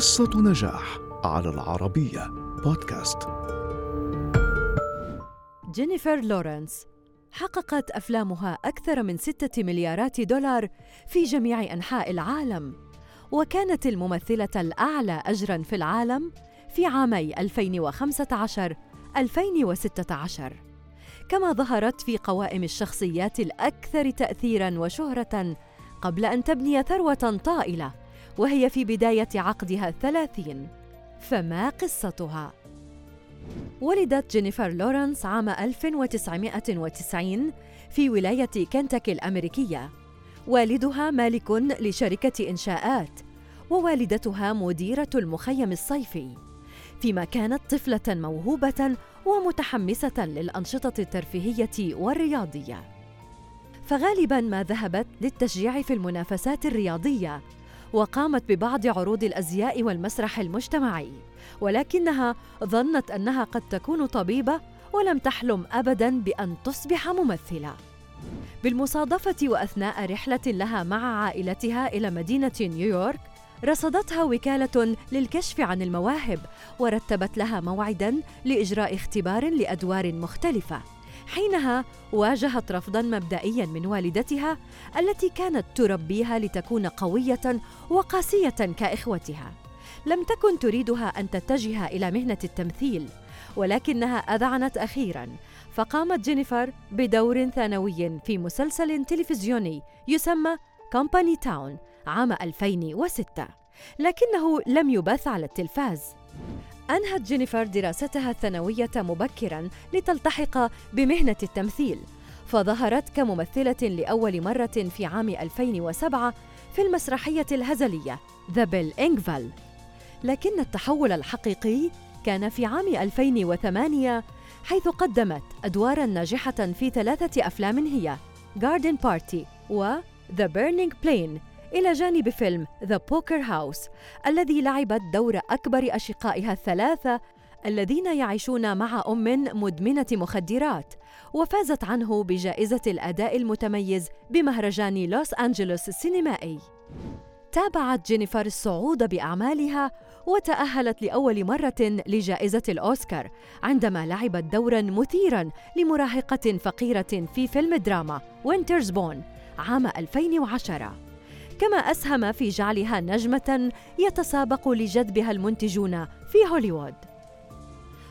قصة نجاح على العربية بودكاست. جينيفر لورنس حققت أفلامها أكثر من ستة مليارات دولار في جميع أنحاء العالم وكانت الممثلة الأعلى أجراً في العالم في عامي 2015 2016 كما ظهرت في قوائم الشخصيات الأكثر تأثيراً وشهرة قبل أن تبني ثروة طائلة. وهي في بداية عقدها الثلاثين. فما قصتها؟ ولدت جينيفر لورنس عام 1990 في ولاية كنتاكي الأمريكية. والدها مالك لشركة إنشاءات ووالدتها مديرة المخيم الصيفي. فيما كانت طفلة موهوبة ومتحمسة للأنشطة الترفيهية والرياضية. فغالبا ما ذهبت للتشجيع في المنافسات الرياضية وقامت ببعض عروض الأزياء والمسرح المجتمعي ولكنها ظنت أنها قد تكون طبيبة ولم تحلم ابدا بأن تصبح ممثلة. بالمصادفة وأثناء رحلة لها مع عائلتها إلى مدينة نيويورك رصدتها وكالة للكشف عن المواهب ورتبت لها موعدا لإجراء اختبار لأدوار مختلفة. حينها واجهت رفضا مبدئيا من والدتها التي كانت تربيها لتكون قوية وقاسية كإخوتها. لم تكن تريدها أن تتجه إلى مهنة التمثيل ولكنها أذعنت أخيرا فقامت جينيفر بدور ثانوي في مسلسل تلفزيوني يسمى Company Town عام 2006 لكنه لم يبث على التلفاز. أنهت جينيفر دراستها الثانوية مبكراً لتلتحق بمهنة التمثيل، فظهرت كممثلة لأول مرة في عام 2007 في المسرحية الهزلية The Bill Engvall. لكن التحول الحقيقي كان في عام 2008 حيث قدمت أدوارا ناجحة في ثلاثة أفلام هي Garden Party و The Burning Plain إلى جانب فيلم The Poker House الذي لعبت دور أكبر أشقائها الثلاثة الذين يعيشون مع أم مدمنة مخدرات وفازت عنه بجائزة الأداء المتميز بمهرجان لوس أنجلوس السينمائي. تابعت جينيفر الصعود بأعمالها وتأهلت لأول مرة لجائزة الأوسكار عندما لعبت دورا مثيرا لمراهقة فقيرة في فيلم دراما Winter's Bone عام 2010 كما أسهم في جعلها نجمة يتسابق لجذبها المنتجون في هوليوود.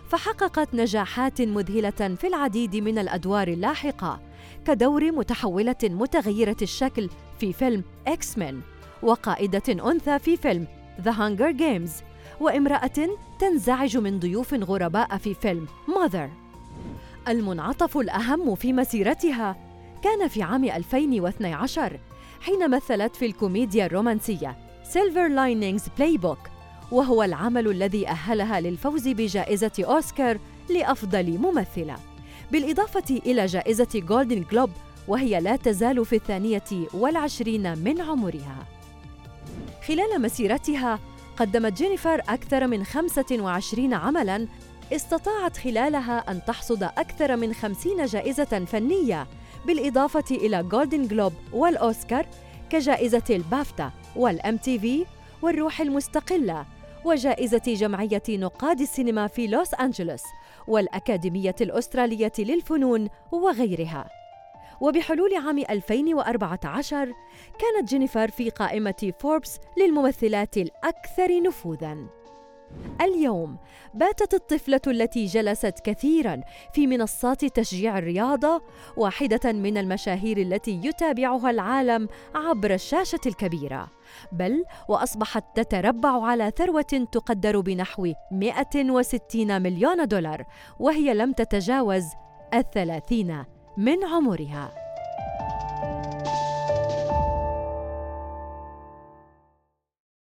فحققت نجاحات مذهلة في العديد من الأدوار اللاحقة كدور متحولة متغيرة الشكل في فيلم إكس مان وقائدة أنثى في فيلم The Hunger Games وامرأة تنزعج من ضيوف غرباء في فيلم Mother. المنعطف الأهم في مسيرتها كان في عام 2012 حين مثلت في الكوميديا الرومانسية Silver Linings Playbook وهو العمل الذي أهلها للفوز بجائزة أوسكار لأفضل ممثلة. بالإضافة إلى جائزة جولدن جلوب وهي لا تزال في الثانية والعشرين من عمرها. خلال مسيرتها قدمت جينيفر أكثر من 25 عملاً استطاعت خلالها أن تحصد أكثر من 50 جائزة فنية بالإضافة إلى جولدن جلوب والأوسكار كجائزة البافتا وال MTV والروح المستقلة وجائزة جمعية نقاد السينما في لوس أنجلوس والأكاديمية الأسترالية للفنون وغيرها. وبحلول عام 2014 كانت جينيفر في قائمة فوربس للممثلات الأكثر نفوذاً. اليوم باتت الطفلة التي جلست كثيرا في منصات تشجيع الرياضة واحدة من المشاهير التي يتابعها العالم عبر الشاشة الكبيرة. بل وأصبحت تتربع على ثروة تقدر بنحو 160 مليون دولار وهي لم تتجاوز الثلاثين من عمرها.